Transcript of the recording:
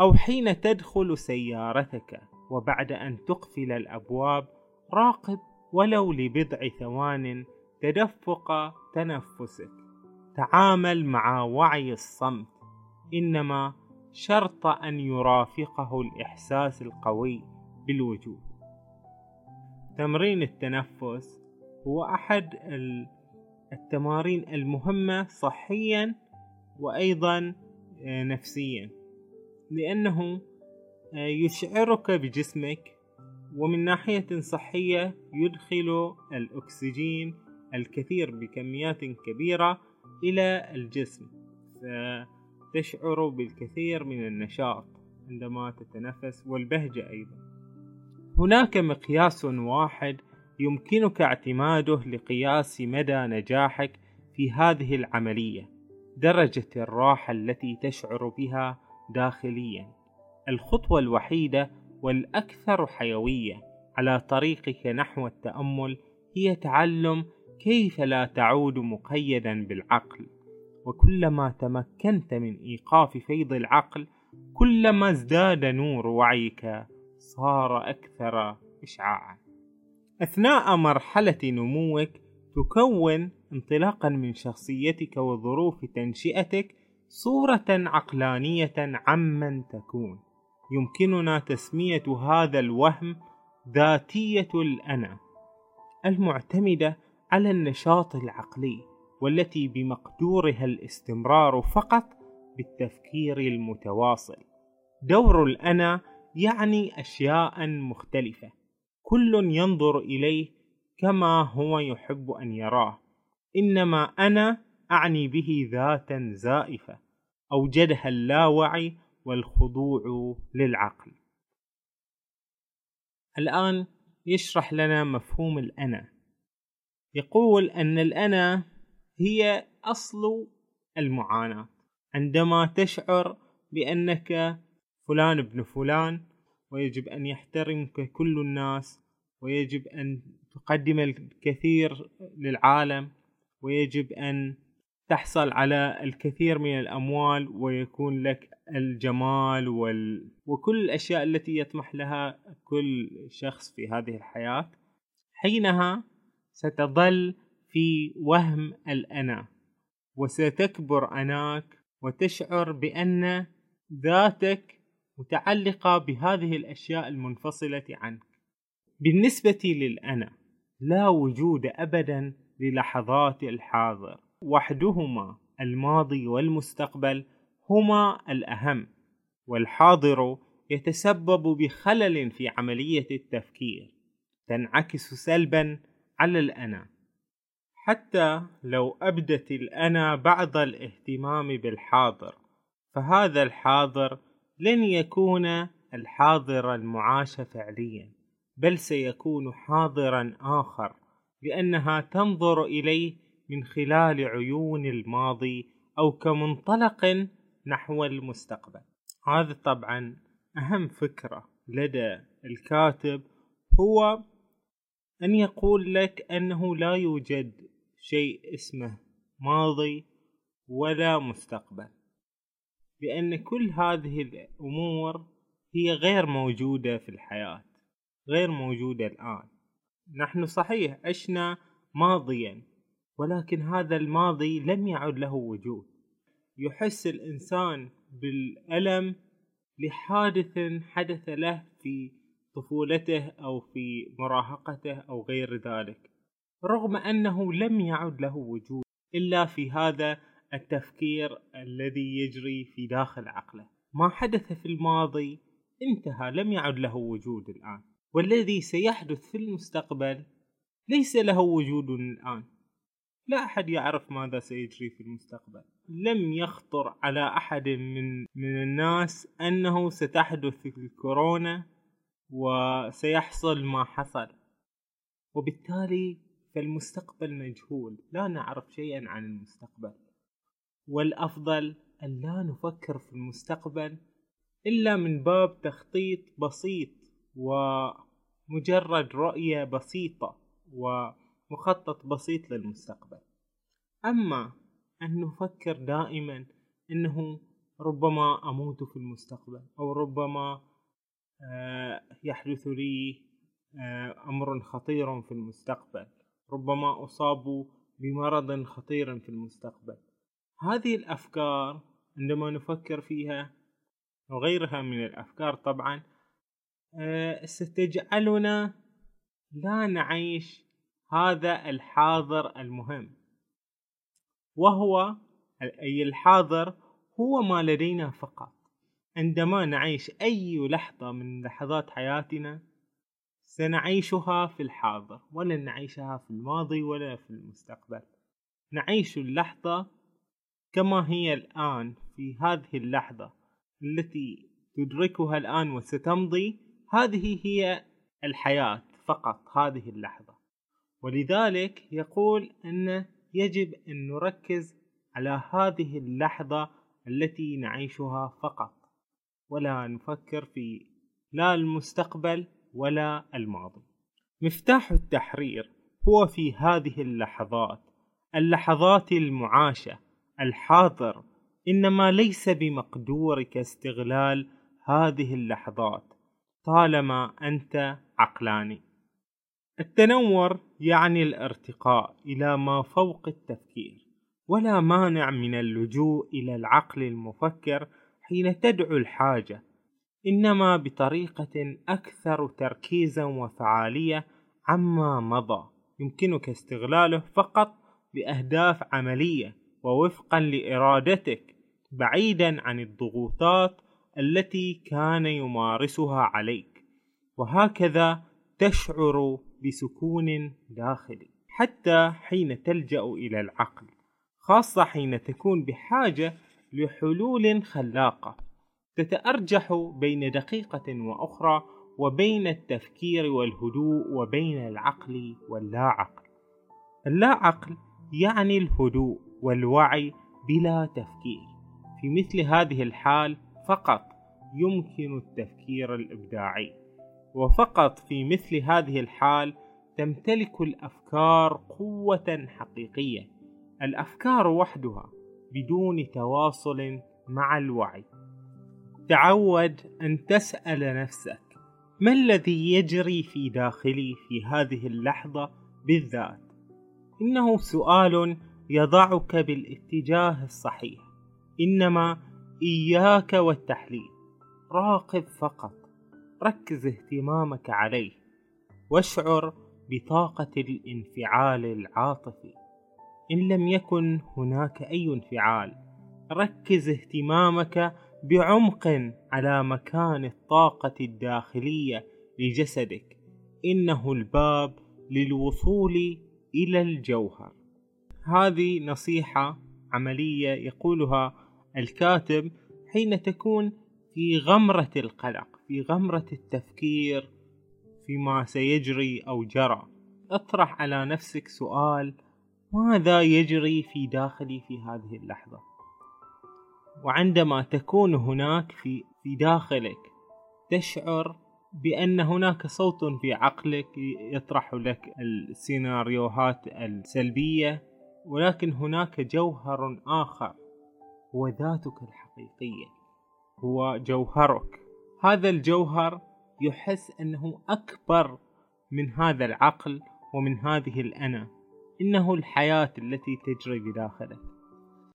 أو حين تدخل سيارتك وبعد أن تقفل الأبواب راقب ولو لبضع ثوان تدفق تنفسك. تعامل مع وعي الصمت. إنما شرط أن يرافقه الإحساس القوي بالوجود. تمرين التنفس هو أحد التمارين المهمة صحيا وأيضا آه، نفسيا. لأنه آه، يشعرك بجسمك ومن ناحية صحية يدخل الأكسجين الكثير بكميات كبيرة إلى الجسم فتشعر بالكثير من النشاط عندما تتنفس والبهجة أيضا. هناك مقياس واحد يمكنك اعتماده لقياس مدى نجاحك في هذه العملية درجة الراحة التي تشعر بها داخليا. الخطوة الوحيدة والأكثر حيوية على طريقك نحو التأمل هي تعلم كيف لا تعود مقيدا بالعقل. وكلما تمكنت من إيقاف فيض العقل كلما ازداد نور وعيك صار أكثر إشعاعا. أثناء مرحلة نموك تكون انطلاقا من شخصيتك وظروف تنشئتك صورة عقلانية عمن تكون. يمكننا تسمية هذا الوهم ذاتية الأنا المعتمدة على النشاط العقلي والتي بمقدورها الاستمرار فقط بالتفكير المتواصل. دور الأنا يعني أشياء مختلفة كل ينظر إليه كما هو يحب أن يراه. إنما أنا أعني به ذاتا زائفة أوجدها اللاوعي والخضوع للعقل. الآن يشرح لنا مفهوم الأنا. يقول أن الأنا هي أصل المعاناة. عندما تشعر بأنك فلان ابن فلان ويجب أن يحترمك كل الناس ويجب أن تقدم الكثير للعالم ويجب أن تحصل على الكثير من الأموال ويكون لك الجمال وال... وكل الأشياء التي يطمح لها كل شخص في هذه الحياة. حينها ستظل في وهم الأنا وستكبر أناك وتشعر بأن ذاتك متعلقة بهذه الأشياء المنفصلة عنك. بالنسبة للأنا لا وجود أبدا للحظات الحاضر. وحدهما الماضي والمستقبل هما الأهم والحاضر يتسبب بخلل في عملية التفكير تنعكس سلبا على الأنا. حتى لو أبدت الأنا بعض الاهتمام بالحاضر فهذا الحاضر لن يكون الحاضر المعاش فعليا بل سيكون حاضرا آخر لأنها تنظر إليه من خلال عيون الماضي أو كمنطلق نحو المستقبل. هذا طبعا أهم فكرة لدى الكاتب هو أن يقول لك أنه لا يوجد شيء اسمه ماضي ولا مستقبل لأن كل هذه الأمور هي غير موجودة في الحياة غير موجودة الآن. نحن صحيح عشنا ماضيا ولكن هذا الماضي لم يعد له وجود. يحس الإنسان بالألم لحادث حدث له في طفولته أو في مراهقته أو غير ذلك. رغم أنه لم يعد له وجود إلا في هذا التفكير الذي يجري في داخل عقله. ما حدث في الماضي انتهى لم يعد له وجود الآن. والذي سيحدث في المستقبل ليس له وجود الآن. لا أحد يعرف ماذا سيجري في المستقبل. لم يخطر على أحد من من الناس أنه ستحدث الكورونا وسيحصل ما حصل. وبالتالي فالمستقبل مجهول. لا نعرف شيئا عن المستقبل. والأفضل أن لا نفكر في المستقبل إلا من باب تخطيط بسيط ومجرد رؤية بسيطة ومخطط بسيط للمستقبل. أما أن نفكر دائما أنه ربما أموت في المستقبل أو ربما آه، يحدث لي آه، أمر خطير في المستقبل ربما أصاب بمرض خطير في المستقبل. هذه الأفكار عندما نفكر فيها وغيرها من الأفكار طبعا آه، ستجعلنا لا نعيش هذا الحاضر المهم. وهو أي الحاضر هو ما لدينا فقط. عندما نعيش أي لحظة من لحظات حياتنا سنعيشها في الحاضر ولن نعيشها في الماضي ولا في المستقبل. نعيش اللحظة كما هي الآن في هذه اللحظة التي تدركها الآن وستمضي. هذه هي الحياة فقط هذه اللحظة. ولذلك يقول أن يجب أن نركز على هذه اللحظة التي نعيشها فقط ولا نفكر في لا المستقبل ولا الماضي. مفتاح التحرير هو في هذه اللحظات اللحظات المعاشة الحاضر إنما ليس بمقدورك استغلال هذه اللحظات طالما أنت عقلاني. التنور يعني الارتقاء إلى ما فوق التفكير ولا مانع من اللجوء إلى العقل المفكر حين تدعو الحاجة إنما بطريقة أكثر تركيزا وفعالية عما مضى. يمكنك استغلاله فقط بأهداف عملية ووفقا لإرادتك بعيدا عن الضغوطات التي كان يمارسها عليك. وهكذا تشعر بسكون داخلي حتى حين تلجأ إلى العقل خاصة حين تكون بحاجة لحلول خلاقة. تتأرجح بين دقيقة وأخرى وبين التفكير والهدوء وبين العقل واللا عقل اللا عقل يعني الهدوء والوعي بلا تفكير. في مثل هذه الحال فقط يمكن التفكير الإبداعي. وفقط في مثل هذه الحال تمتلك الأفكار قوة حقيقية. الأفكار وحدها بدون تواصل مع الوعي. تعود أن تسأل نفسك ما الذي يجري في داخلي في هذه اللحظة بالذات؟ إنه سؤال يضعك بالاتجاه الصحيح. إنما إياك والتحليل راقب فقط. ركز اهتمامك عليه. واشعر بطاقة الانفعال العاطفي. إن لم يكن هناك أي انفعال ركز اهتمامك بعمق على مكان الطاقة الداخلية لجسدك. إنه الباب للوصول إلى الجوهر. هذه نصيحة عملية يقولها الكاتب حين تكون في غمرة القلق. في غمرة التفكير فيما سيجري أو جرى. اطرح على نفسك سؤال ماذا يجري في داخلي في هذه اللحظة؟ وعندما تكون هناك في في داخلك تشعر بأن هناك صوت في عقلك يطرح لك السيناريوهات السلبية ولكن هناك جوهر آخر هو ذاتك الحقيقية هو جوهرك. هذا الجوهر يحس أنه أكبر من هذا العقل ومن هذه الأنا. إنه الحياة التي تجري بداخله.